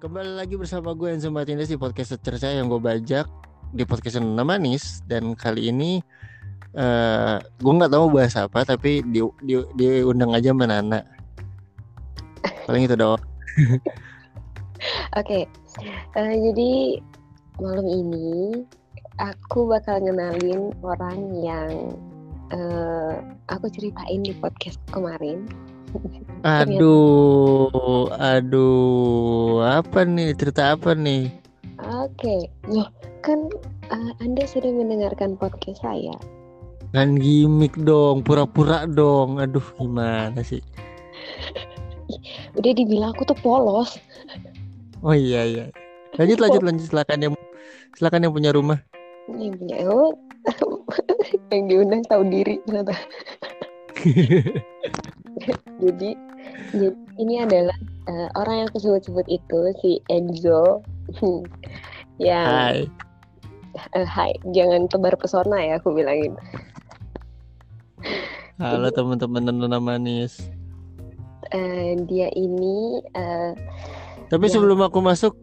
Kembali lagi bersama gue Enzo Martinez di podcast cerca yang gue bajak di podcast Nona Manis dan kali ini uh, gue nggak tahu bahas apa tapi di, di diundang aja sama Nana. Paling itu doang. Oke, okay. uh, eh, jadi malam ini aku bakal ngenalin orang yang uh, aku ceritain di podcast kemarin Aduh, aduh, apa nih cerita apa nih? Oke, loh kan uh, Anda sudah mendengarkan podcast saya. Kan gimmick dong, pura-pura dong. Aduh, gimana sih? Udah dibilang aku tuh polos. Oh iya iya. Lanjut lanjut lanjut silakan yang silakan yang punya rumah. Yang punya oh, yang diundang tahu diri ternyata. jadi, jadi ini adalah uh, orang yang aku sebut-sebut itu si Enzo yang Hai. Uh, hai, jangan tebar pesona ya aku bilangin. Halo teman-teman nona manis. Uh, dia ini. Uh, tapi yang... sebelum aku masuk,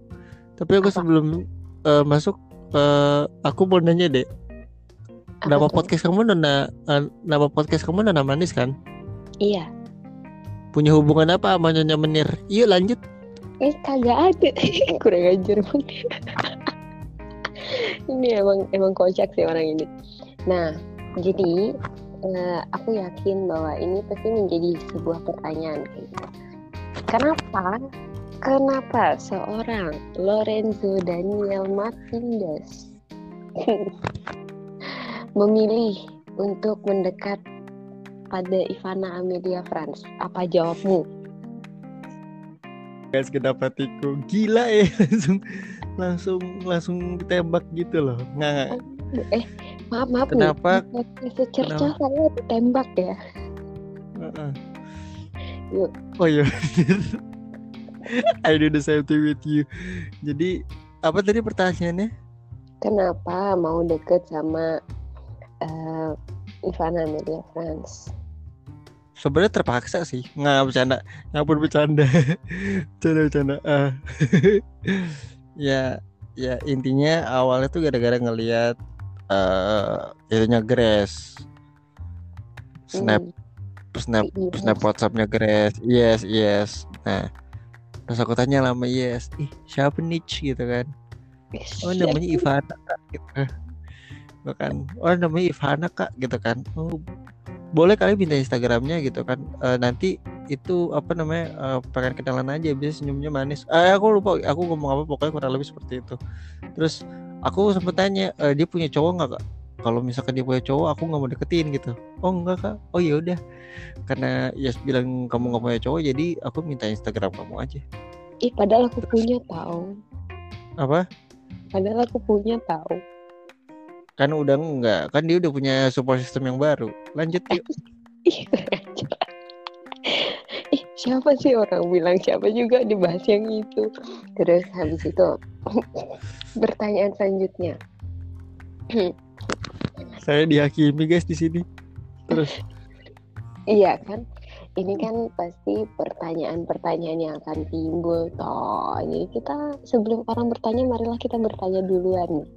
tapi aku Apa? sebelum uh, masuk, uh, aku mau nanya deh. Nama podcast kamu nona, uh, nama podcast kamu nona manis kan? Iya. Punya hubungan apa sama Nyonya Menir? Yuk lanjut. Eh kagak ada. Kurang ajar ini emang emang kocak sih orang ini. Nah, jadi uh, aku yakin bahwa ini pasti menjadi sebuah pertanyaan. Kenapa? Kenapa seorang Lorenzo Daniel Martinez memilih untuk mendekat pada Ivana Amelia France? Apa jawabmu? Guys, kenapa tiku gila ya langsung langsung langsung tembak gitu loh. Nggak eh maaf maaf kenapa? Nih secerca saya tembak ya? Uh-uh. Yuk. oh iya. I do the same thing with you. Jadi apa tadi pertanyaannya? Kenapa mau deket sama uh, Ivana Amelia France sebenarnya terpaksa sih. Nggak bercanda. Ngapun bercanda. Bercanda bercanda. Uh. ya ya intinya awalnya tuh gara-gara ngelihat uh, itunya Grace. Snap mm. snap yes. snap WhatsAppnya Grace. Yes yes. Nah terus aku tanya lama yes. Ih siapa niche gitu kan? Oh namanya Ivana kak gitu kan. Oh namanya Ivana kak gitu kan. Oh boleh kali minta Instagramnya gitu kan. Uh, nanti itu apa namanya uh, pengen kenalan aja bisa senyumnya manis. Eh aku lupa aku ngomong apa pokoknya kurang lebih seperti itu. Terus aku sempet tanya uh, dia punya cowok nggak kak? Kalau misalkan dia punya cowok aku nggak mau deketin gitu. Oh enggak kak. Oh ya udah. Karena ya bilang kamu nggak punya cowok jadi aku minta Instagram kamu aja. Ih padahal aku punya tahu apa? Padahal aku punya tahu kan udah enggak. Kan dia udah punya support system yang baru. Lanjut yuk. Ih, siapa sih orang bilang siapa juga dibahas yang itu? Terus habis itu pertanyaan selanjutnya. Saya dihakimi guys di sini. Terus. Iya kan? Ini kan pasti pertanyaan-pertanyaan yang akan timbul toh. Jadi kita sebelum orang bertanya marilah kita bertanya duluan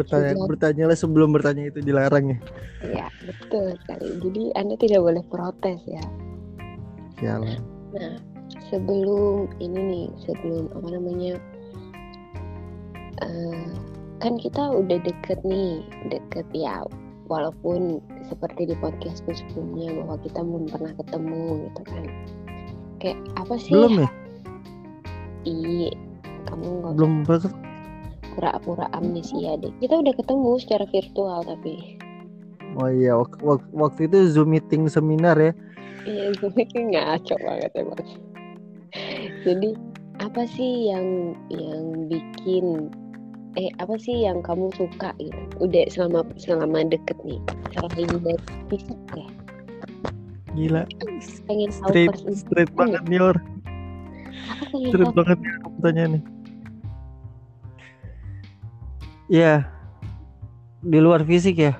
bertanya Sejak... bertanyalah sebelum bertanya itu dilarang ya. Iya betul sekali. Jadi anda tidak boleh protes ya. Sialan. nah sebelum ini nih sebelum apa namanya uh, kan kita udah deket nih deket ya walaupun seperti di podcastku sebelumnya bahwa kita belum pernah ketemu gitu kan. Kayak apa sih? Belum ya? Iya kamu nggak belum usah pura-pura amnesia deh. Kita udah ketemu secara virtual tapi. Oh iya, waktu, waktu itu Zoom meeting seminar ya. Iya, Zoom meeting ngaco banget emang. Jadi apa sih yang yang bikin eh apa sih yang kamu suka gitu? Udah selama selama deket nih, selain dari fisik ya. Gila. Pengen tahu straight, straight banget nih or. Straight banget nih pertanyaannya. Iya. Di luar fisik ya?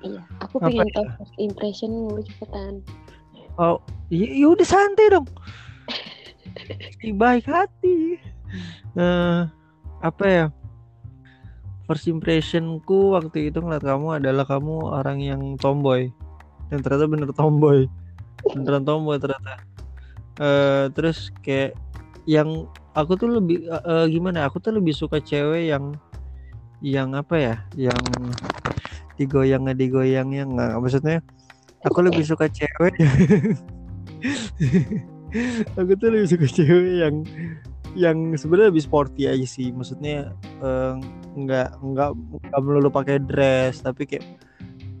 Iya, aku pengen tahu first impression lu cepetan. Oh, iya, iya udah santai dong. si baik hati uh, apa ya first impressionku waktu itu ngeliat kamu adalah kamu orang yang tomboy dan ternyata bener tomboy beneran tomboy ternyata uh, terus kayak yang aku tuh lebih uh, gimana aku tuh lebih suka cewek yang yang apa ya? Yang digoyang nggak digoyang yang nggak maksudnya aku lebih suka cewek. Aku tuh lebih suka cewek yang yang sebenarnya lebih sporty aja sih. Maksudnya uh, nggak nggak nggak melulu pakai dress tapi kayak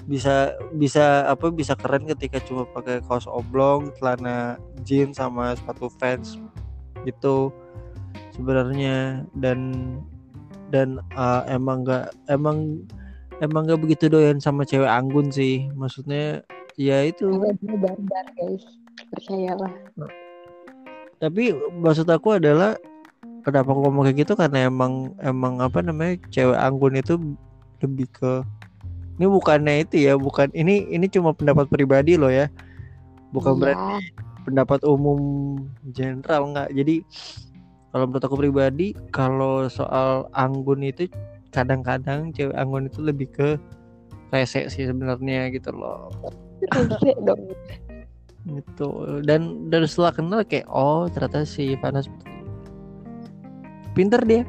bisa bisa apa bisa keren ketika cuma pakai kaos oblong celana jeans sama sepatu Vans gitu sebenarnya. Dan dan uh, emang nggak emang emang nggak begitu doyan sama cewek anggun sih. Maksudnya ya itu. Barbar guys. Percayalah. Tapi maksud aku adalah kenapa aku ngomong kayak gitu? Karena emang emang apa namanya cewek anggun itu lebih ke ini bukannya itu ya bukan ini ini cuma pendapat pribadi loh ya. Bukan ya. berarti pendapat umum general nggak. Jadi kalau menurut aku pribadi kalau soal anggun itu kadang-kadang cewek anggun itu lebih ke rese sih sebenarnya gitu loh rese dong gitu dan dari setelah kenal kayak oh ternyata si Panas Pinter dia.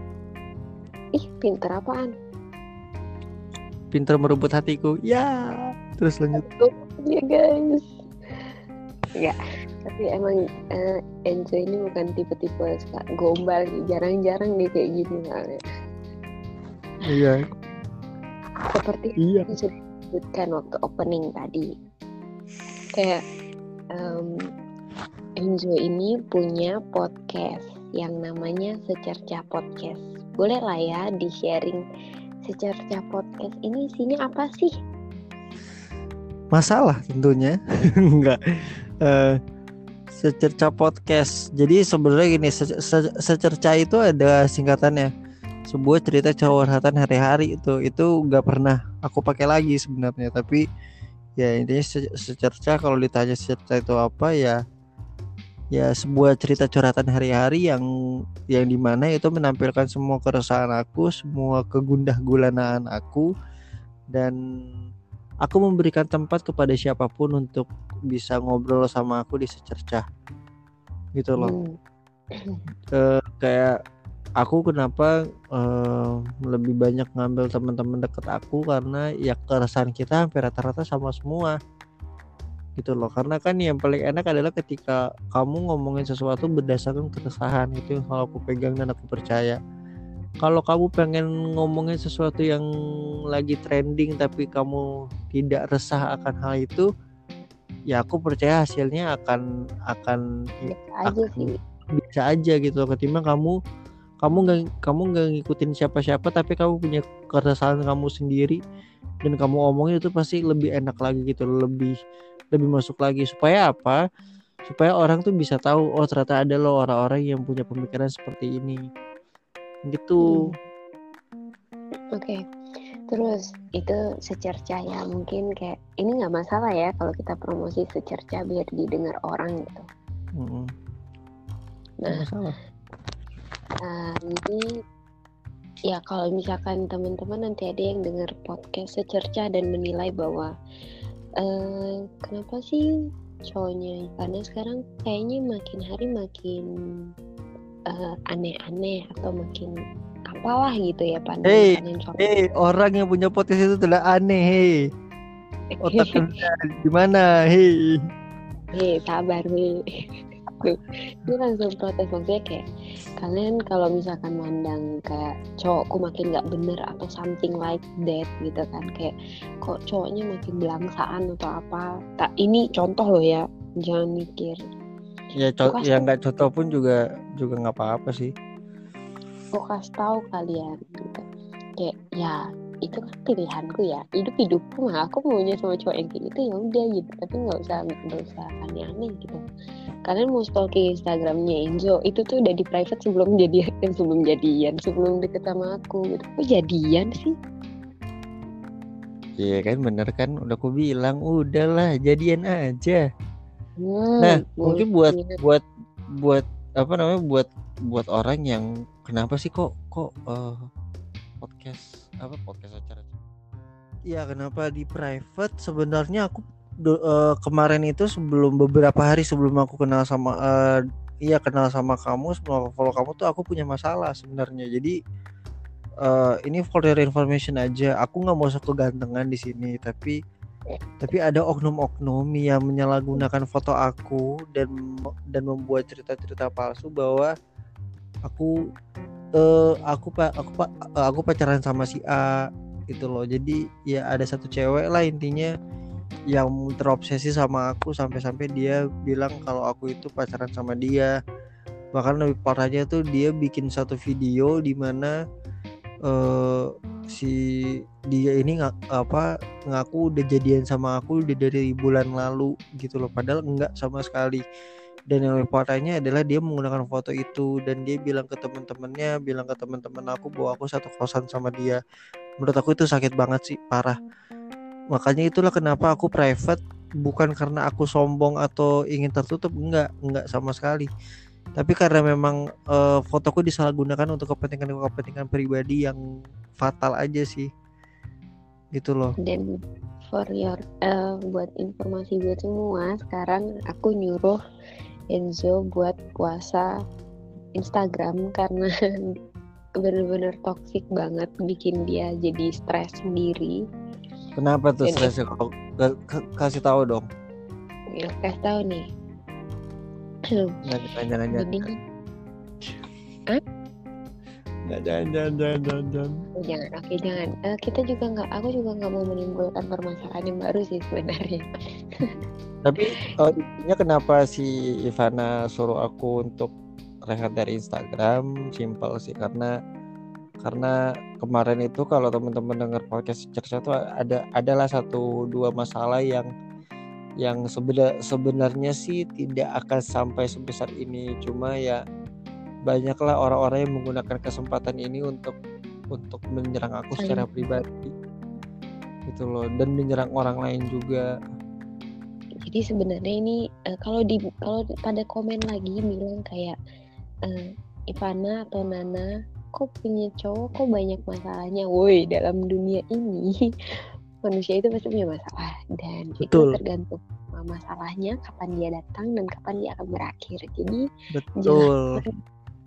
Ih, pinter apaan? Pinter merebut hatiku. Ya, terus lanjut. Ya guys. Ya, tapi emang uh, Enzo ini bukan tipe-tipe suka gombal jarang-jarang nih kayak gini soalnya. Iya. Seperti iya. yang sudah disebutkan waktu opening tadi. Kayak um, Enzo ini punya podcast yang namanya Secerca Podcast. Boleh lah ya di-sharing Secerca Podcast ini sini apa sih? Masalah tentunya. Enggak. Uh, Secerca Podcast. Jadi sebenarnya gini, se se secerca itu ada singkatannya. Sebuah cerita curhatan hari-hari itu itu nggak pernah aku pakai lagi sebenarnya, tapi ya intinya se secerca kalau ditanya secerca itu apa ya ya sebuah cerita curhatan hari-hari yang yang di mana itu menampilkan semua keresahan aku, semua kegundah gulanaan aku dan aku memberikan tempat kepada siapa pun untuk bisa ngobrol sama aku di secercah gitu loh. Hmm. Uh, kayak aku kenapa uh, lebih banyak ngambil teman-teman deket aku karena ya keresahan kita hampir rata-rata sama semua gitu loh karena kan yang paling enak adalah ketika kamu ngomongin sesuatu berdasarkan keresahan itu yang selalu aku pegang dan aku percaya kalau kamu pengen ngomongin sesuatu yang lagi trending tapi kamu tidak resah akan hal itu ya aku percaya hasilnya akan akan bisa aja sih. bisa aja gitu ketimbang kamu kamu nggak kamu nggak ngikutin siapa-siapa tapi kamu punya keresahan kamu sendiri dan kamu omongin itu pasti lebih enak lagi gitu lebih lebih masuk lagi. Supaya apa? Supaya orang tuh bisa tahu oh ternyata ada loh orang-orang yang punya pemikiran seperti ini gitu hmm. oke okay. terus itu secerca ya mungkin kayak ini nggak masalah ya kalau kita promosi secerca biar didengar orang gitu hmm. nah masalah. Uh, ini ya kalau misalkan teman-teman nanti ada yang dengar podcast secerca dan menilai bahwa uh, kenapa sih cowoknya karena sekarang kayaknya makin hari makin uh, aneh-aneh atau makin apalah gitu ya pandangan hey, hey, orang yang punya podcast itu adalah aneh hey otak gimana hei? Hei sabar hei. Dia langsung protes maksudnya kayak kalian kalau misalkan mandang kayak cowokku makin nggak bener atau something like that gitu kan kayak kok cowoknya makin belangsaan atau apa? Tak ini contoh loh ya jangan mikir ya co- ya nggak contoh pun juga juga nggak apa-apa sih. Kok kasih tahu kalian gitu. Kayak ya itu kan pilihanku ya. Hidup hidupku mah aku maunya sama cowok yang kayak gitu ya udah gitu. Tapi nggak usah nggak usah aneh-aneh gitu. Kalian mau stalking Instagramnya Enzo itu tuh udah di private sebelum jadian sebelum jadian sebelum deket sama aku gitu. Kok jadian sih? Iya kan bener kan? Udah aku bilang udahlah jadian aja. Hmm, nah mungkin buat buat buat apa namanya buat buat orang yang kenapa sih kok kok uh, podcast apa podcast acara? Iya kenapa di private? Sebenarnya aku uh, kemarin itu sebelum beberapa hari sebelum aku kenal sama uh, iya kenal sama kamu sebelum aku follow kamu tuh aku punya masalah sebenarnya. Jadi uh, ini for your information aja. Aku nggak mau sok kegantengan di sini tapi tapi ada oknum-oknum yang menyalahgunakan foto aku dan dan membuat cerita-cerita palsu bahwa aku uh, aku pak aku pak aku pacaran sama si A gitu loh. Jadi ya ada satu cewek lah intinya yang terobsesi sama aku sampai-sampai dia bilang kalau aku itu pacaran sama dia. Bahkan lebih parahnya tuh dia bikin satu video di mana uh, si dia ini nggak apa ngaku udah jadian sama aku udah dari bulan lalu gitu loh. Padahal enggak sama sekali. Dan yang parahnya adalah dia menggunakan foto itu dan dia bilang ke teman-temannya bilang ke teman-teman aku bahwa aku satu kosan sama dia. Menurut aku itu sakit banget sih parah. Makanya itulah kenapa aku private bukan karena aku sombong atau ingin tertutup enggak enggak sama sekali tapi karena memang uh, fotoku disalahgunakan untuk kepentingan kepentingan pribadi yang fatal aja sih. Gitu loh. Dan for your uh, buat informasi buat semua sekarang aku nyuruh Enzo buat puasa Instagram karena bener-bener toxic banget bikin dia jadi stres sendiri. Kenapa tuh stresnya? Kalau kasih tahu dong. Ya kasih tahu nih Nggak, jangan, jangan, Hah? Nggak, jangan, jangan, jangan, jangan, jangan. Oh, jangan, oke, jangan. Uh, kita juga nggak, aku juga nggak mau menimbulkan permasalahan yang baru sih sebenarnya. Tapi uh, intinya kenapa si Ivana suruh aku untuk rehat dari Instagram? Simpel sih, karena karena kemarin itu kalau teman-teman dengar podcast cerita tuh ada adalah satu dua masalah yang yang sebenar, sebenarnya sih tidak akan sampai sebesar ini. Cuma ya banyaklah orang-orang yang menggunakan kesempatan ini untuk untuk menyerang aku secara pribadi. Gitu loh dan menyerang orang lain juga. Jadi sebenarnya ini uh, kalau di kalau pada komen lagi bilang kayak uh, Ivana atau Nana kok punya cowok? Kok banyak masalahnya? Woi dalam dunia ini manusia itu pasti punya masalah. Dan Betul. itu tergantung masalahnya kapan dia datang dan kapan dia akan berakhir. Jadi Betul. jangan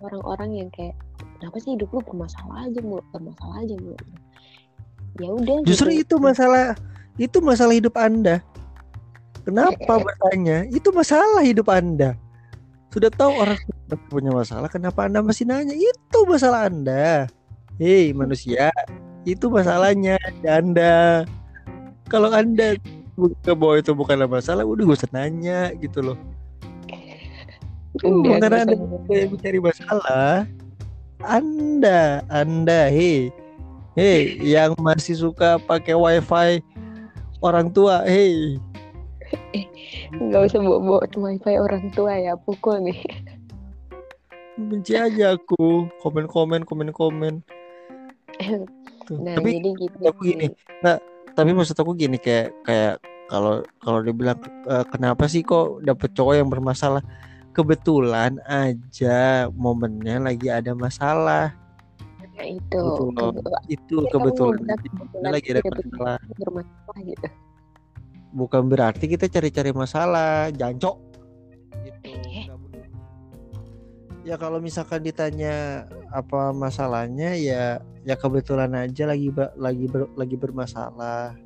orang-orang yang kayak kenapa sih hidup lu bermasalah aja mulu? Bermasalah aja mulu. Ya udah justru gitu. itu masalah itu masalah hidup anda. Kenapa bertanya? Itu masalah hidup anda. Sudah tahu orang punya masalah kenapa anda masih nanya? Itu masalah anda. Hei manusia. Itu masalahnya anda kalau anda bahwa itu bukanlah masalah udah gue usah nanya gitu loh. Udah, karena anda yang mencari masalah anda anda hei hei yang masih suka pakai wifi orang tua hei. Nggak usah bawa-bawa wifi orang tua ya pukul nih. Benci aja aku komen komen komen komen nah tapi jadi gitu aku gini nah tapi maksud aku gini kayak kayak kalau kalau dibilang uh, kenapa sih kok dapet cowok yang bermasalah? Kebetulan aja momennya lagi ada masalah. Ya itu. Itu kebetulan, kebetulan lagi ada masalah. bermasalah gitu. Bukan berarti kita cari-cari masalah jancok. Gitu. Eh. Ya kalau misalkan ditanya apa masalahnya ya ya kebetulan aja lagi lagi ber, lagi bermasalah.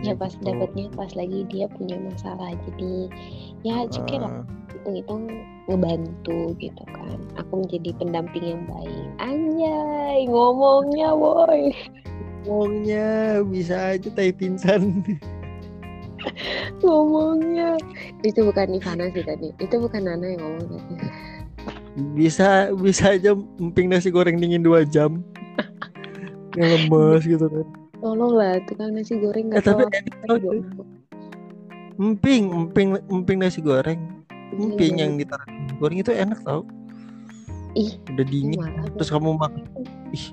Ya pas gitu. dapetnya pas lagi dia punya masalah jadi ya oke okay lah ah. hitung-hitung ngebantu gitu kan. Aku menjadi pendamping yang baik. Anjay ngomongnya boy ngomongnya bisa aja tai pingsan. Ngomongnya. Itu bukan Ivana sih tadi. Itu bukan Nana yang ngomong tadi bisa bisa aja emping nasi goreng dingin dua jam. Yang lemes gitu kan. Tolong lah tukang nasi goreng nggak eh, tahu emping emping emping nasi goreng. Emping yang ditaruh goreng itu enak tau. Ih udah dingin. terus kamu makan ih.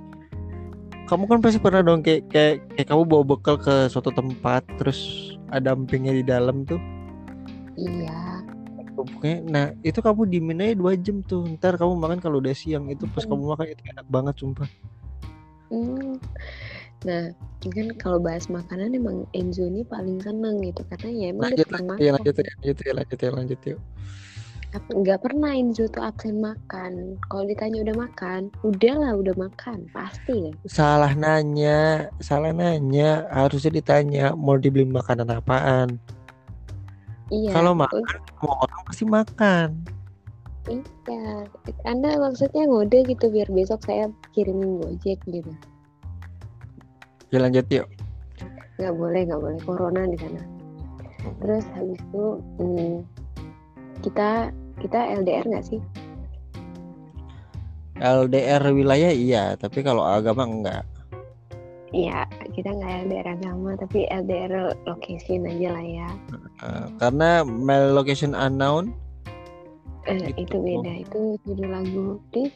Kamu kan pasti pernah dong kayak kayak kayak kamu bawa bekal ke suatu tempat terus ada empingnya di dalam tuh. Iya kerupuknya nah itu kamu diemin aja dua jam tuh. Ntar kamu makan kalau udah siang. Itu pas Hmm. kamu makan itu enak banget sumpah. Hmm. Nah, kan kalau bahas makanan emang Enzo ini paling seneng gitu. Karena ya emang lanjut pernah lanjut ya, lanjut ya lanjut ya lanjut ya lanjut yuk. Nggak pernah Enzo tuh absen makan. Kalau ditanya udah makan, udahlah udah makan. Pasti ya. salah nanya salah nanya. Harusnya ditanya mau dibeli makanan apaan Iya. kalau oh, makan semua orang pasti makan iya. Anda maksudnya ngode gitu biar besok saya kirimin gojek gitu. ya lanjut yuk Nggak boleh, nggak boleh corona di sana. Terus habis itu hmm, kita kita LDR nggak sih? LDR wilayah iya tapi kalau agama enggak Iya, kita nggak LDR agama tapi LDR location aja lah ya. Eh, karena my location unknown Eh, Gitu. itu beda, itu judul lagu. Please.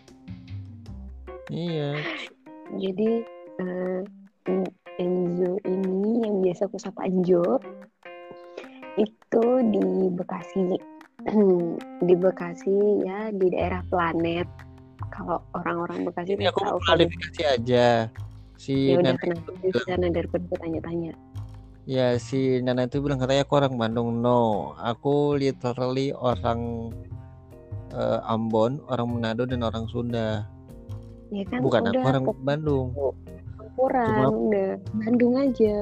iya Jadi eh, En- Enzo ini yang biasa aku sapa Enjo itu di Bekasi di Bekasi ya di daerah planet kalau orang-orang Bekasi ini aku tahu klarifikasi aja si ya udah Nana kenapa di sana daripada tanya-tanya ya si Nana itu bilang katanya aku orang Bandung. No aku literally orang eh, Ambon orang Manado dan orang Sunda. Ya kan bukan aku orang Bandung. campuran Cuma- udah Bandung aja.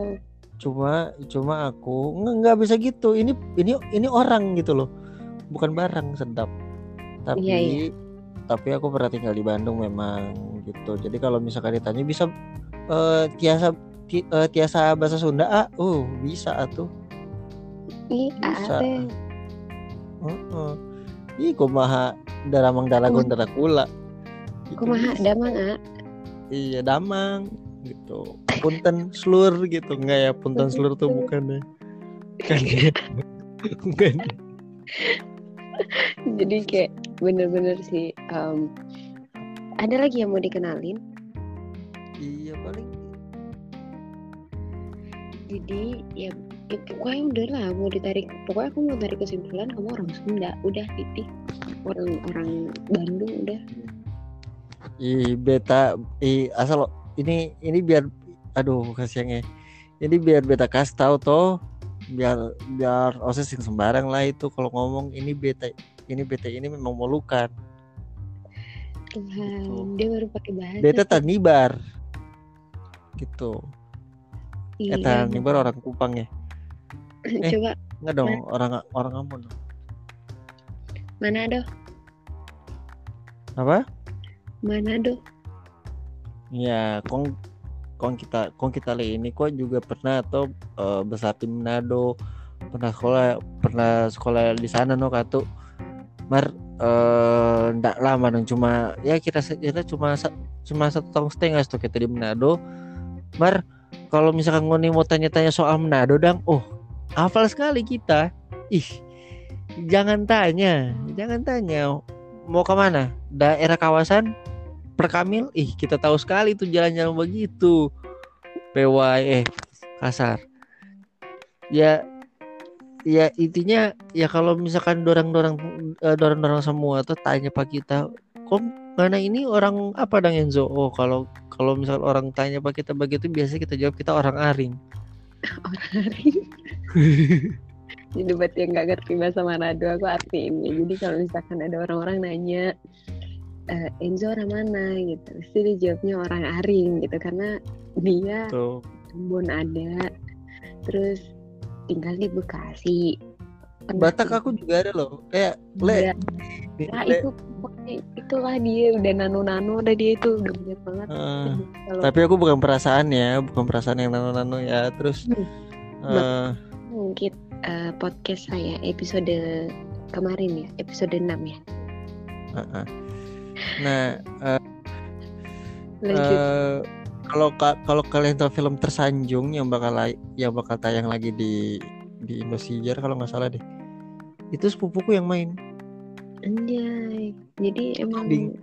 Cuma cuma aku nggak nggak bisa gitu. Ini ini ini orang gitu loh. Bukan barang sedap. Tapi Iya, iya. tapi aku pernah tinggal di Bandung memang gitu. Jadi kalau misalkan ditanya bisa eh, tiasa ti- eh, tiasa bahasa Sunda ah uh bisa atuh ih Bisa. ate Heeh. Ih, kumaha daramang dalagon darakula. Gitu kumaha bisa. damang ah Iya, damang gitu. Punten slur gitu. Enggak ya, punten slur tuh bukan ya. Kan ya. Bukan. jadi kayak bener-bener sih em, ada lagi yang mau dikenalin jadi ya, ya pokoknya udah lah mau ditarik pokoknya aku mau tarik kesimpulan kamu orang Sunda udah titik orang orang Bandung udah. Ih beta ih asal ini ini biar aduh kasihannya. Ini biar beta kasih tahu toh biar biar osis yang sembarang lah itu kalau ngomong ini beta ini beta ini memang molukan Tuhan Gitu. dia baru pakai bahasa beta tanibar gitu Eta nibar orang Kupang ya eh. coba Enggak dong, orang orang Ambon. Manado Apa? Manado Ya, kong kong kita kong kita ini kok juga pernah atau eh, besar di Manado, pernah sekolah pernah sekolah di sana no katu. Mar eh ndak lama dong cuma ya kita kita cuma cuma satu tahun setengah tuh kita di Manado. Mar kalau misalkan ngoni mau tanya-tanya soal Manado dang, oh hafal sekali kita. Ih, jangan tanya, jangan tanya. Mau ke mana? Daerah kawasan Perkamil, ih kita tahu sekali tuh jalan-jalan begitu. PY eh kasar. Ya ya intinya ya kalau misalkan dorang-dorang eh, dorang-dorang semua tuh tanya pak kita, kok mana ini orang apa dang Enzo? Oh kalau kalau misal orang tanya pak kita begitu biasanya kita jawab kita orang aring. hari jadi buat yang nggak ngerti bahasa Manado aku artiin ya. Jadi kalau misalkan ada orang-orang nanya "Eh, Enzo orang mana? gitu. Pasti dia jawabnya orang Aring gitu. Karena dia. Ambon ada. Terus tinggal di Bekasi. Batak aku juga ada loh. Kayak Iya. le, Nah, le- itu itulah dia udah nano-nano udah dia itu udah banyak banget eh, kalau tapi aku bukan perasaan ya, bukan perasaan yang nano-nano ya. Terus Hmm. eh mungkin eh, podcast saya episode kemarin ya episode 6 ya Heeh. Nah, eh, lanjut eh, kalau ka- kalau kalian tahu film Tersanjung yang bakal yang bakal tayang lagi di di Indosiar kalau nggak salah deh. Itu sepupuku yang main. Anjay. Jadi emang Bing.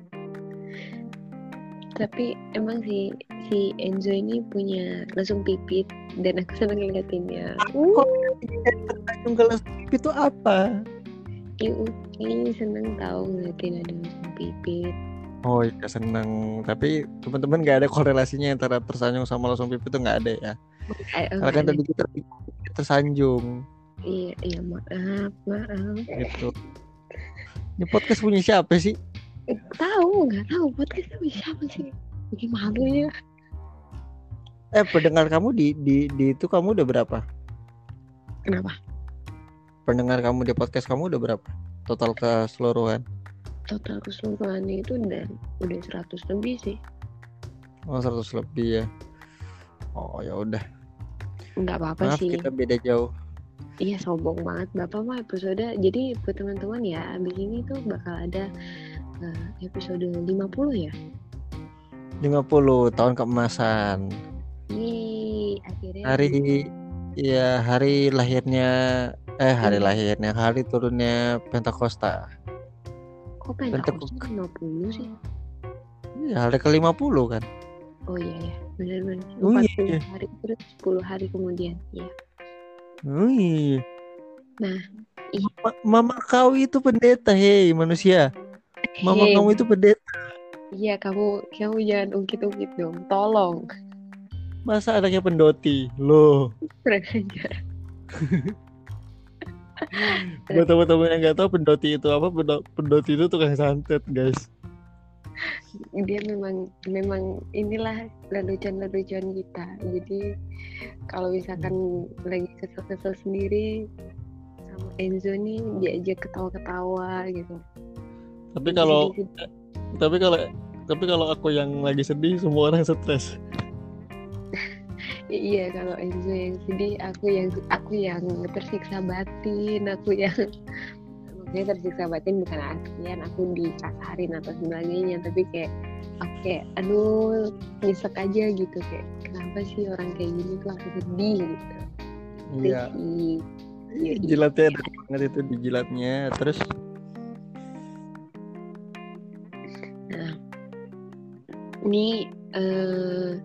tapi emang si si Enzo ini punya langsung pipit dan aku seneng ngeliatinnya. Uh, Tersanjung kelas itu apa? Uki seneng tahu ngeliatin ada langsung pipit. Oh iya seneng. Tapi teman-teman nggak ada korelasinya antara tersanjung sama langsung pipit itu nggak ada ya. Eh, oh, Karena kan tadi kita tersanjung Iya, iya maaf, maaf. gitu. Ini podcast punya siapa sih? Eh, tahu nggak tahu podcast tapi siapa sih? Bikin malu ya. Eh pendengar kamu di di di itu kamu udah berapa? Kenapa? Pendengar kamu di podcast kamu udah berapa? Total keseluruhan. Total keseluruhannya itu udah udah 100 lebih sih. Oh 100 lebih ya. Oh ya udah. Nggak apa-apa sih. kita beda jauh. Iya sombong banget Bapak mah episode Jadi buat teman-teman ya Abis ini tuh bakal ada eh, episode 50 ya 50 tahun keemasan. Yeay Akhirnya Hari ya hari lahirnya eh hari Hmm. lahirnya hari turunnya Pentakosta. Kok Pentakosta 50 sih Ya hari ke-50 kan. Oh iya ya Bener-bener Oh 40 iya. hari terus 10 hari kemudian Iya Wih. Nah, iya. Ma- Mama kau itu pendeta, hei manusia. Mama Hei, kamu itu pendeta. Iya kamu Kamu jangan ungkit-ungkit dong Tolong Masa anaknya pendoti? Loh, buat teman-teman yang nggak tahu pendoti itu apa, pendo- pendoti itu tukang santet, guys. Dia memang memang inilah lelucon-lelucon kita. Jadi kalau misalkan lagi kesel-kesel sendiri sama Enzo nih diajak ketawa-ketawa gitu. Tapi kalau Jadi- tapi kalau tapi kalau aku yang lagi sedih, semua orang stres. Iya kalau Enzo yang sedih aku yang aku yang tersiksa batin aku yang maksudnya tersiksa batin bukan artian aku dikasarin atau sebagainya tapi kayak oke aduh nyesek aja gitu kayak kenapa sih orang kayak gini tuh aku sedih gitu Itu Iya. Iya, iya. Jilatnya enak banget itu dijilatnya. Terus Nah, ini eh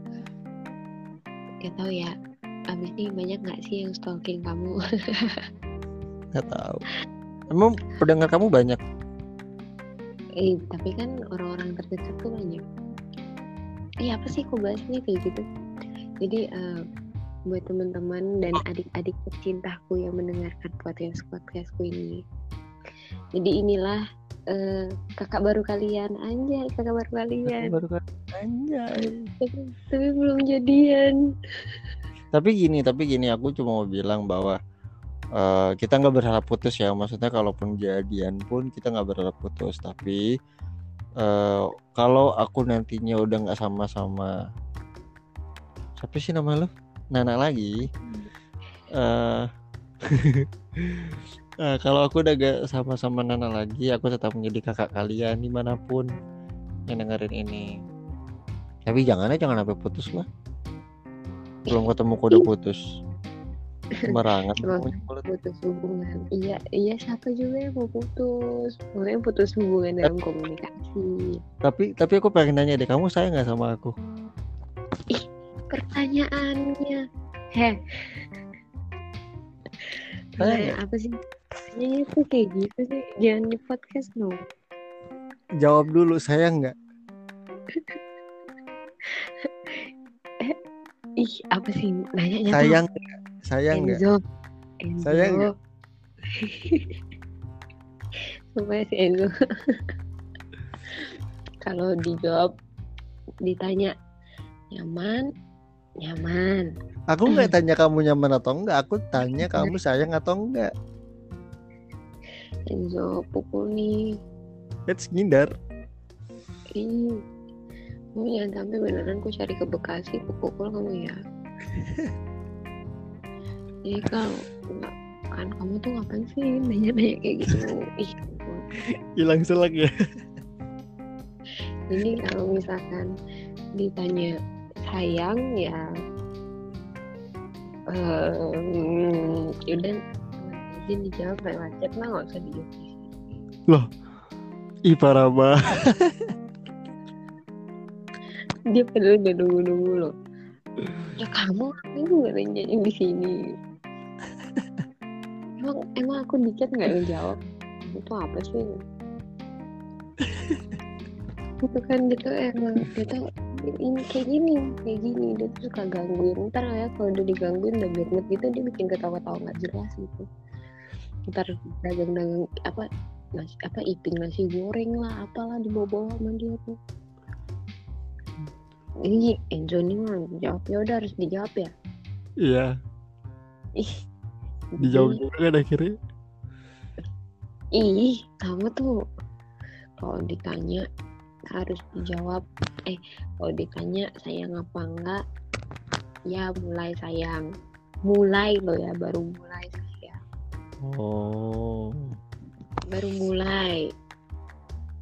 gak tahu ya. Abis ini banyak nggak sih yang stalking kamu? nggak tahu. Emang pendengar kamu banyak? eh, tapi kan orang-orang terdekat tuh banyak. Eh, apa sih kok bahas nih kayak gitu? Jadi eh, buat teman-teman dan adik-adik tercintaku yang mendengarkan podcast podcastku ini. Jadi inilah eh, kakak baru kalian, anjay kakak baru kalian. Baru kan anjay. Tapi, tapi belum jadian. Tapi gini, tapi gini, aku cuma mau bilang bahwa eh, kita nggak berharap putus ya. Maksudnya kalaupun jadian pun kita nggak berharap putus. Tapi eh, kalau aku nantinya udah nggak sama-sama, siapa sih nama lo? Nana lagi. eh eh, kalau aku udah gak sama-sama Nana lagi, aku tetap menjadi kakak kalian di mana pun yang dengerin ini. Tapi jangannya jangan sampai putus lah. Belum ketemu udah putus. Ngomongnya mulut. putus hubungan. Iya iya siapa juga yang mau putus. Makanya putus hubungan dalam komunikasi. Tapi tapi aku pengen nanya deh, kamu sayang nggak sama aku? pertanyaannya. Heh. Kayak apa sih? Kayaknya itu kayak gitu sih. Jangan di podcast no Jawab dulu, sayang nggak? ih apa sih? Nanya Sayang, nggak? sayang nggak? Enzo. Enzo. Sayang nggak? Sumpah si Enzo. Kalau dijawab ditanya nyaman? Nyaman. Aku nggak tanya kamu nyaman atau enggak, aku tanya kamu sayang atau enggak. Enzo pukul nih. Let's ngindar. ih kamu jangan sampai beneran ku cari ke Bekasi ku pukul kamu ya jadi kalau enggak kan kamu tuh ngapain sih nanya-nanya kayak gitu ih. Hilang selak ya. Jadi kalau misalkan ditanya sayang ya um, yaudah izin dijawab lewat chat lah nggak usah dijawab di sini. Ih parah banget. Dia padahal udah nunggu-nunggu loh. Ya kamu ngapain juga nanya di sini? emang emang aku di chat nggak ngejawab? itu apa sih? Itu kan gitu. Emang gitu. Ini kayak gini kayak gini. Dia tuh suka gangguin. Ntar ya kalau udah digangguin udah banget gitu dia bikin ketawa-tawa nggak jelas gitu. Ntar dagang-dagang apa nasi apa iping nasi goreng lah apalah dibawa-bawa sama dia tuh ini Enzo ini mah jawab ya udah harus dijawab ya. Iya. Ih. Dijawab juga kan akhirnya. Ih kamu tuh kalau ditanya harus dijawab. Eh kalau ditanya sayang apa enggak ya mulai sayang. Mulai loh ya baru mulai sayang. Oh. Baru mulai.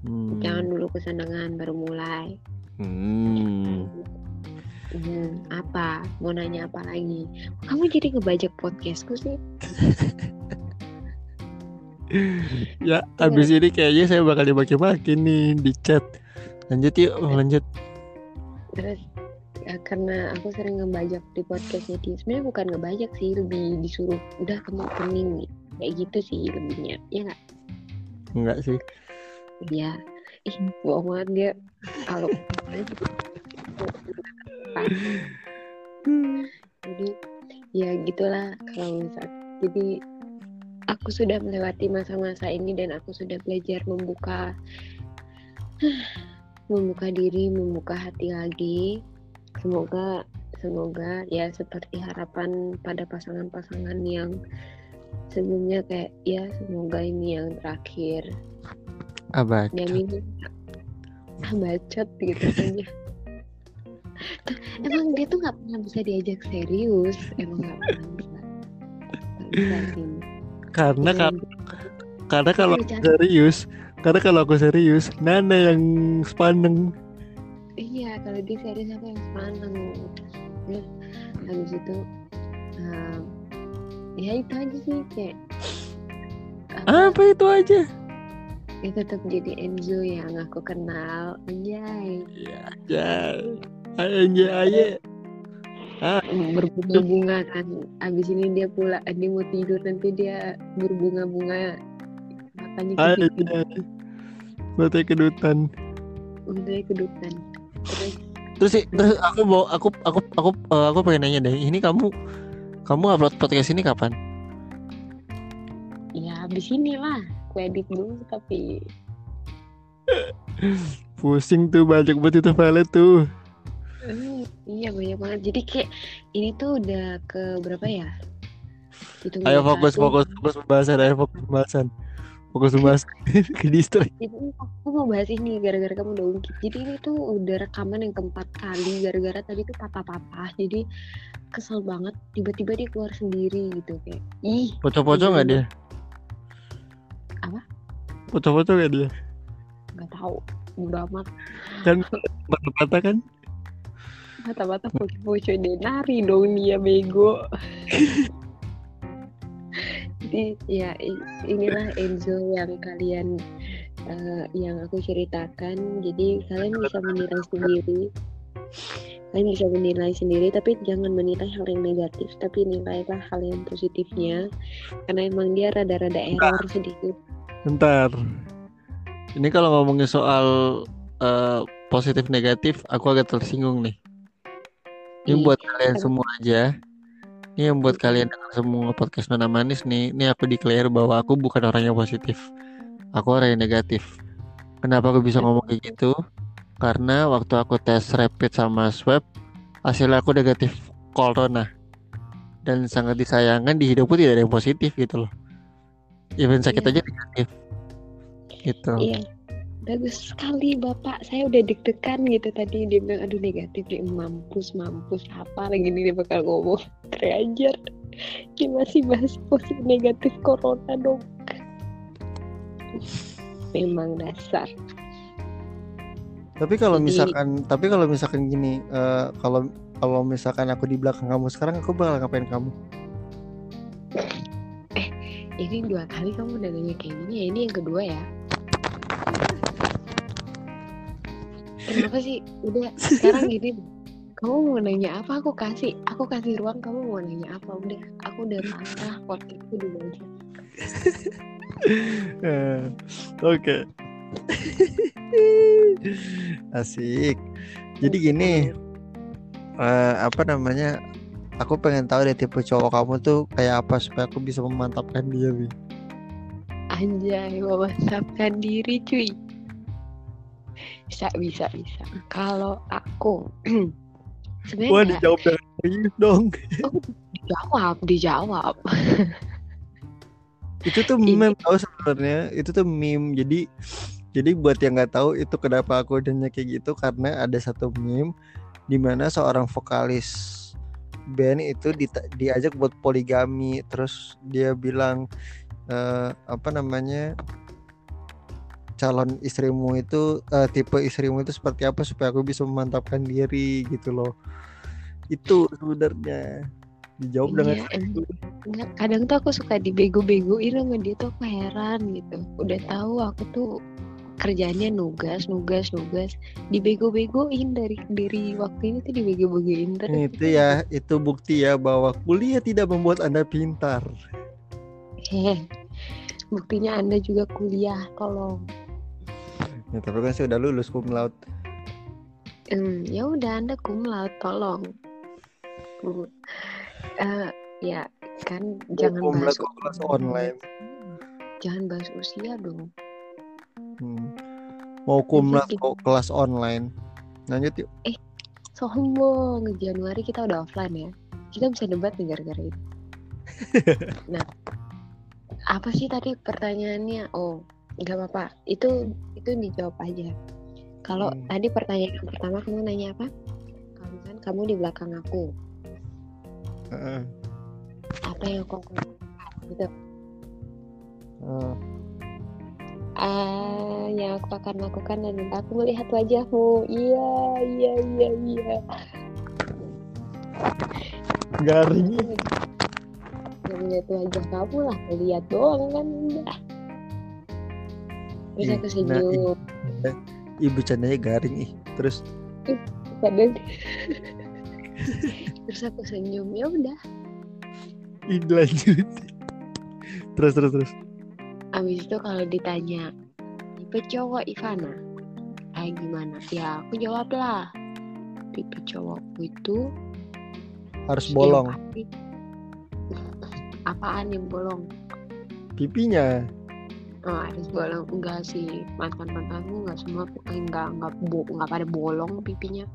Hmm. jangan dulu kesenangan baru mulai hmm. Hmm, apa? Mau nanya apa lagi? Kamu jadi ngebajak podcastku sih. Ya abis ini kayaknya saya bakal dimaki-maki nih di chat. Lanjut yuk lanjut. Terus ya, karena aku sering ngebajak di podcastnya dia. Sebenarnya bukan ngebajak sih lebih disuruh udah kamu opening. Nih kayak gitu sih lebihnya. Ya nggak? Enggak sih. Dia ih bohong banget dia. Kalau jadi ya gitulah kalau misal. Jadi aku sudah melewati masa-masa ini dan aku sudah belajar membuka membuka diri membuka hati lagi. Semoga semoga ya seperti harapan pada pasangan-pasangan yang sebelumnya kayak ya semoga ini yang terakhir abad dan ini. Ah, bacot gitu aja emang dia tuh nggak pernah bisa diajak serius. Emang nggak pernah bisa. Sih karena Dengan- ka- karena kalau Iya, serius karena kalau aku serius Nana yang sepaneng iya kalau dia serius aku yang sepaneng terus habis itu um, ya itu aja sih kayak apa itu aja ya tetap jadi Enzo yang aku kenal. Anjay. Ya aja aja berbunga-bunga kan abis ini dia pula dia mau tidur. Nanti dia berbunga-bunga. Makanya aja gitu Mata kedutan. Udah kedutan. Terus? Terus sih terus aku mau aku aku aku eh, aku pengen nanya deh. Ini kamu kamu upload podcast ini kapan? Ya abis ini lah aku edit dulu tapi pusing tuh banyak banget itu file tuh eh, iya banyak banget jadi kayak ini tuh udah ke berapa ya Hitung ayo fokus satu. fokus fokus pembahasan ayo fokus pembahasan fokus pembahasan ke distrik Jadi aku mau bahas ini gara-gara kamu udah ungkit. Jadi ini tuh udah rekaman yang keempat kali gara-gara tadi tuh patah-patah. Jadi kesel banget tiba-tiba dia keluar sendiri gitu kayak ih pocong-pocong nggak dia Apa? pocong-pocong nggak dia nggak tahu udah amat kan mata-mata kan mata-mata poco-poco deh nari dong dia bego. Jadi ya inilah Enzo yang kalian eh, yang aku ceritakan. Jadi kalian bisa menilai sendiri. Kalian bisa menilai sendiri, tapi jangan menilai hal yang negatif, tapi nilailah hal yang positifnya. Karena emang dia rada-rada error sedikit. Bentar. Ini kalau ngomongin soal eh, positif negatif, aku agak tersinggung nih. Ini Ih, buat kalian semua aja. Ini yang buat kalian dengar semua podcast Nona Manis nih. Ini aku declare bahwa aku bukan orang yang positif. Aku orang yang negatif. Kenapa aku bisa ngomong kayak gitu? Karena waktu aku tes rapid sama swab, hasil aku negatif corona. Dan sangat disayangkan di hidupku tidak ada yang positif gitu loh. Even sakit Iya. aja negatif. Gitu. Iya, bagus sekali bapak. Saya udah deg-degan gitu tadi dia bilang aduh negatif nih mampus mampus apa lagi nih dia bakal ngomong terajar. Dia masih bahas positif negatif corona dong. Memang dasar. Tapi kalau Jadi- misalkan, tapi kalau misalkan gini, eh, kalau kalau misalkan aku di belakang kamu sekarang, aku bakal ngapain kamu? Ini dua kali kamu udah nanya kayak gini ya. Ini yang kedua ya. Kenapa sih? Udah sekarang gini. Kamu mau nanya apa? Aku kasih, aku kasih ruang. Kamu mau nanya apa? Udah, aku udah pasrah. Podcast itu dulu aja. Eh, Oke. Asik. Jadi gini, eh, apa namanya? Aku pengen tahu deh tipe cowok kamu tuh kayak apa supaya aku bisa memantapkan dia, Bi. Anjay, memasapkan diri cuy. Bisa, bisa, bisa. Kalau aku Wah, sebenarnya nggak dijawab dengan serius dong. dijawab, dijawab. Itu tuh meme tahu sebenarnya. Itu tuh meme. Jadi jadi buat yang nggak tahu itu kenapa aku adanya kayak gitu karena ada satu meme di mana seorang vokalis band itu dita- diajak buat poligami terus dia bilang eh, apa namanya calon istrimu itu eh, tipe istrimu itu seperti apa supaya aku bisa memantapkan diri gitu loh. Itu sebenarnya. Dijawab dengan Iya, em- Nggak, kadang tuh aku suka dibego-begoin sama dia tuh aku heran gitu. Udah tahu aku tuh kerjanya nugas, nugas, nugas, dibego-begoin dari dari waktu ini tuh dibego-begoin terus. itu ya itu bukti ya bahwa kuliah tidak membuat anda pintar Heh, buktinya anda juga kuliah, tolong. ya, tapi kan saya udah lulus cum laude Hmm, ya udah anda cum laude, tolong. Bu. Eh, ya kan jangan cum bahas kelas online jangan bahas usia dong. Hmm. mau laude di- kok kelas online lanjut yuk Sombong, Januari kita udah offline ya. Kita bisa debat nih gara-gara itu. nah, apa sih tadi pertanyaannya? Oh, nggak apa-apa. Itu itu dijawab aja. Kalau Hmm. tadi pertanyaan yang pertama kamu nanya apa? Kalau misalkan kamu di belakang aku, Heeh. apa yang aku lakukan? Gitu. Heeh. Ah, yang aku akan lakukan adalah aku melihat wajahmu. Iya, iya, iya, iya. garing Gak melihat wajah kamu lah, lihat doang kan udah. Terus aku nah, senyum, ibu candanya garing ih terus padahal terus aku senyum ya udah. lanjut terus terus terus Abis itu kalau ditanya tipe cowok Ivana? Kayak gimana? Ya aku jawab lah. Tipe cowokku itu harus bolong. pasti- Apaan yang bolong? pipinya? Oh, harus bolong. Enggak sih. Mantan mantanmu enggak semua eh, enggak enggak bo, enggak pada bolong pipinya.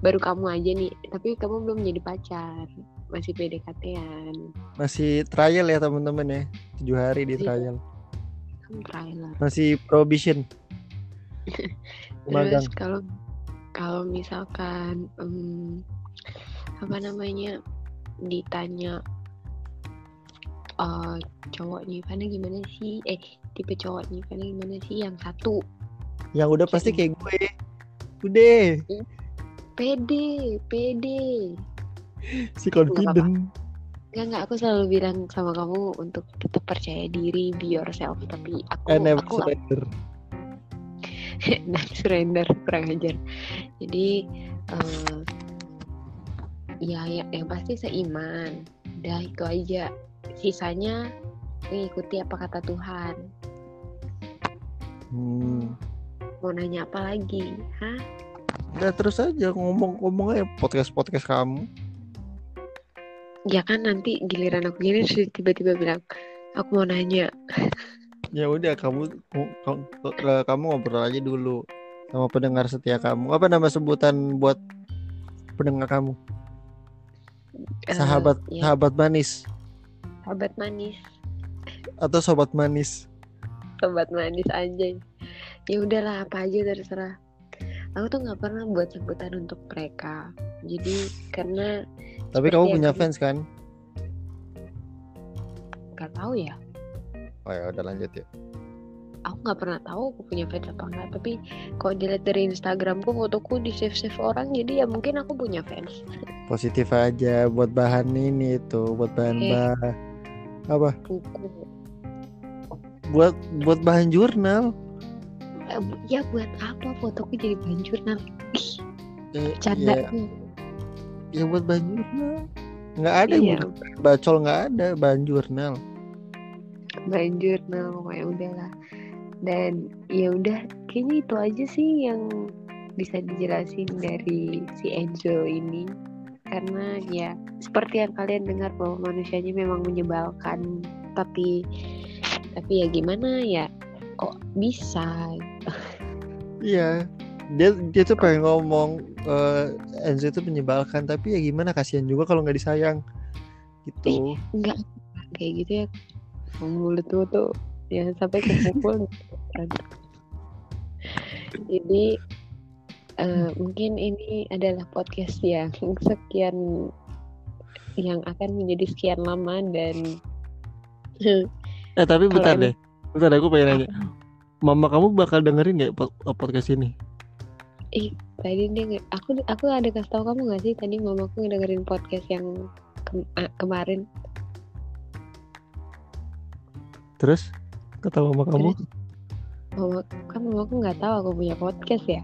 Baru kamu aja nih. Tapi kamu belum jadi pacar masih PDKT-an masih trial ya teman-teman ya. Tujuh hari di trial. Kamu trailer masih probation terus kalau kalau misalkan em, apa namanya ditanya eh cowoknya Ivana gimana sih? Eh tipe cowoknya Ivana gimana sih? Yang satu. Yang udah pasti kayak gue. Udah. Pede pede si confident Enggak, enggak, aku selalu bilang sama kamu untuk tetap percaya diri, be yourself. Tapi aku, I never aku surrender never surrender, kurang ajar. Jadi, eh, ya, ya, yang pasti seiman. Udah itu aja. Sisanya mengikuti apa kata Tuhan. hmm. Mau nanya apa lagi? Hah? udah terus aja ngomong-ngomong aja podcast podcast kamu Ya kan nanti giliran aku gini tiba-tiba bilang, aku mau nanya. ya udah kamu kamu, kamu ngobrol aja dulu sama pendengar setia kamu. Apa nama sebutan buat pendengar kamu? Eh, sahabat ya, sahabat manis. Sahabat manis. atau sobat manis. Sobat manis aja. Ya udahlah apa aja terserah. Aku tuh nggak pernah buat sebutan untuk mereka. Jadi karena tapi kamu punya fans kan? Nggak tahu ya. Oh ya udah lanjut ya aku nggak pernah tahu aku punya fans apa enggak tapi kalau dilihat dari Instagramku fotoku di save save orang jadi ya mungkin aku punya fans. Positif aja buat bahan ini itu buat bahan Eh. bah apa? Buku. Buat buat bahan jurnal. Ya buat apa fotoku jadi bahan jurnal? Eh, canda ya, ya buat bahan jurnal nggak ada Iya. bacol nggak ada bahan jurnal main jurnal ya udahlah. Dan ya udah kayaknya itu aja sih yang bisa dijelasin dari si Enzo ini. Karena ya seperti yang kalian dengar bahwa manusianya memang menyebalkan tapi tapi ya gimana ya kok bisa? Iya dia dia tuh pengen ngomong uh, Enzo itu menyebalkan tapi ya gimana kasihan juga kalau nggak disayang. Gitu. Enggak kayak gitu ya. Mulut tuh tuh ya sampai kepukul. Jadi uh, mungkin ini adalah podcast yang sekian yang akan menjadi sekian lama dan eh tapi bentar deh. Bentar aku pengen nanya. Mama kamu bakal dengerin nggak podcast ini ih tadi dia aku aku ada kasih tau kamu nggak sih? Tadi mamaku dengerin podcast yang ke, kemarin. Terus? Kata mama kamu? Mama kan mamaku nggak tahu aku punya podcast ya?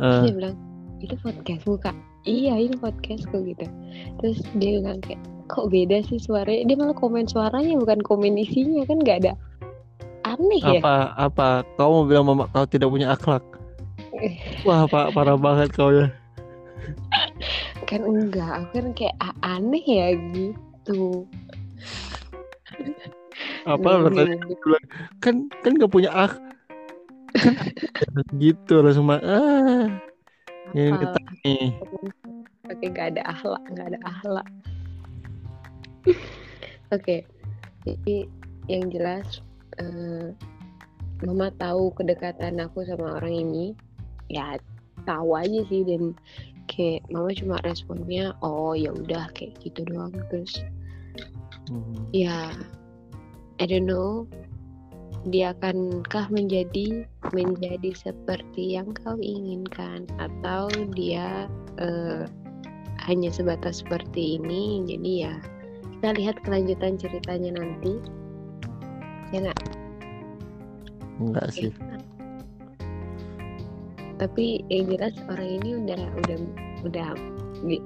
Uh. dia bilang itu podcast buka iya ini podcastku gitu. Terus dia bilang kayak kok beda sih suaranya? Dia malah komen suaranya bukan komen isinya kan nggak ada. Aneh apa, ya? Apa apa? Kau mau bilang mama kau tidak punya akhlak wah pak parah banget kau ya. Kan enggak aku kan kayak aneh ya gitu. Apa tadi kan kan nggak punya kan gitu langsung ah ini kita nih. Oke nggak ada ahlak nggak ada ahlak oke jadi yang jelas uh, mama tahu kedekatan aku sama orang ini ya tahu aja sih dan kayak mama cuma responnya oh ya udah kayak gitu doang terus hmm. ya I don't know dia akankah menjadi menjadi seperti yang kau inginkan atau dia uh, hanya sebatas seperti ini jadi ya kita lihat kelanjutan ceritanya nanti. Ya nggak? Enggak sih tapi yang jelas orang ini udah udah udah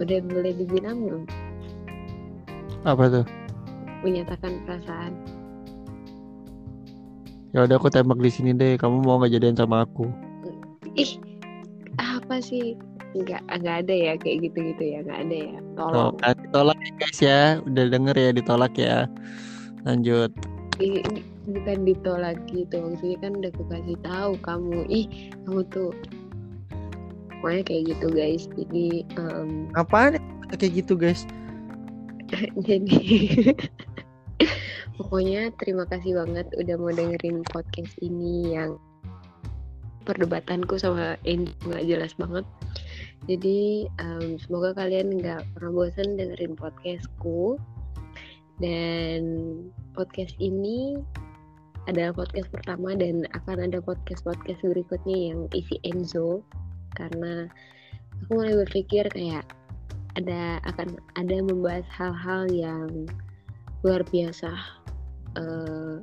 udah boleh dibilang belum. Apa tuh? Menyatakan perasaan. Ya udah aku tembak di sini deh kamu mau nggak jadian sama aku? Ih apa sih? Nggak nggak ada ya kayak gitu gitu ya nggak ada ya. Tolong. Oh, ditolak ya guys ya. Udah denger ya ditolak ya. Lanjut. Ini bukan ditolak gitu. Maksudnya kan udah aku kasih tahu kamu. Ih kamu tuh pokoknya kayak gitu guys jadi um, apaan kayak gitu guys jadi Pokoknya terima kasih banget udah mau dengerin podcast ini yang perdebatanku sama Endo nggak jelas banget. Jadi um, semoga kalian nggak pernah bosan dengerin podcastku. Dan podcast ini adalah podcast pertama dan akan ada podcast-podcast berikutnya yang isi Enzo karena aku mulai berpikir kayak ada akan ada membahas hal-hal yang luar biasa uh,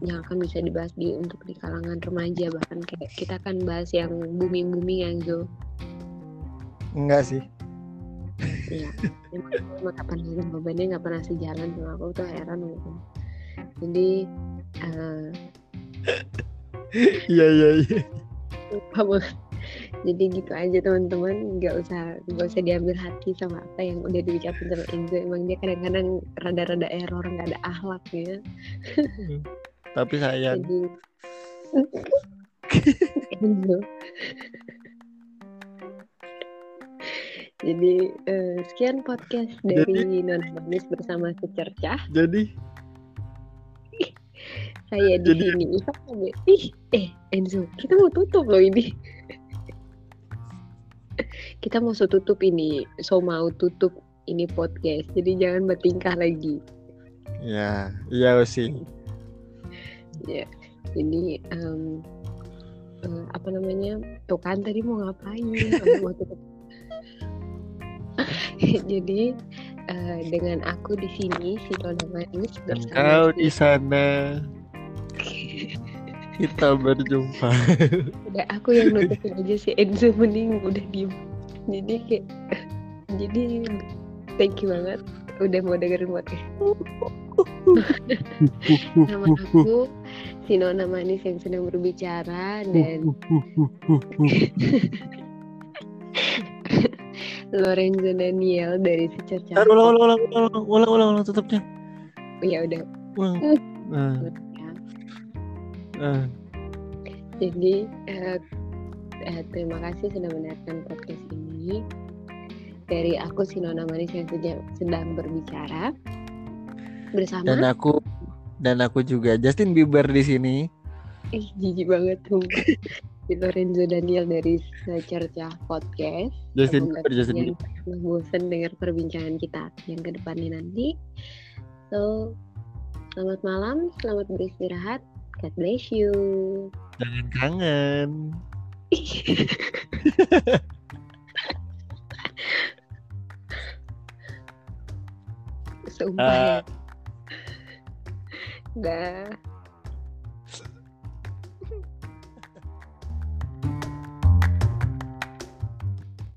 yang akan bisa dibahas di untuk di kalangan remaja. Bahkan kayak kita akan bahas yang booming booming yang zo enggak sih. Iya. Emang gak pernah jawabannya nggak pernah sejalan sama aku tuh heran gitu jadi uh, iya iya iya jadi gitu aja teman-teman. Nggak usah nggak usah diambil hati sama apa yang udah diucapin sama Enzo emang dia kadang-kadang rada-rada error nggak ada akhlak ya hmm. tapi sayang. Jadi Enzo jadi uh, sekian podcast dari jadi, Nona Manis bersama secercah. Jadi saya di jadi, sini ih eh Enzo kita mau tutup loh ini. Kita mau tutup ini so mau tutup ini podcast. Jadi jangan bertingkah lagi. Ya iya sih. Ya jadi um, uh, apa namanya? Tuh kan tadi mau ngapain? Mau tutup. Jadi uh, dengan aku di sini si Nona Manis bersama kau di sana kita berjumpa udah aku yang nutupin aja si Enzo mending udah diem jadi kayak jadi thank you banget udah mau dengerin podcast Nama aku Sinona Manis yang sedang berbicara dan Lorenzo Daniel dari Secerca. Ulang, ulang, ulang, ulang, ulang, ulang, ulang, tutupnya. Ya udah. Ulang. Ah, ah. Jadi eh, eh, terima kasih sudah mendengarkan podcast ini. Dari aku Sinona Manis yang sedang, berbicara bersama Dan aku dan aku juga Justin Bieber di sini. Ih, jijik banget tuh. Di Lorenzo Daniel dari Secerca Podcast. Justin Bieber, Justin Bieber. bosan dengar perbincangan kita yang ke depannya nanti. So, selamat malam, selamat beristirahat. God bless you. Jangan kangen. Sumpah ya. Ah. Dah.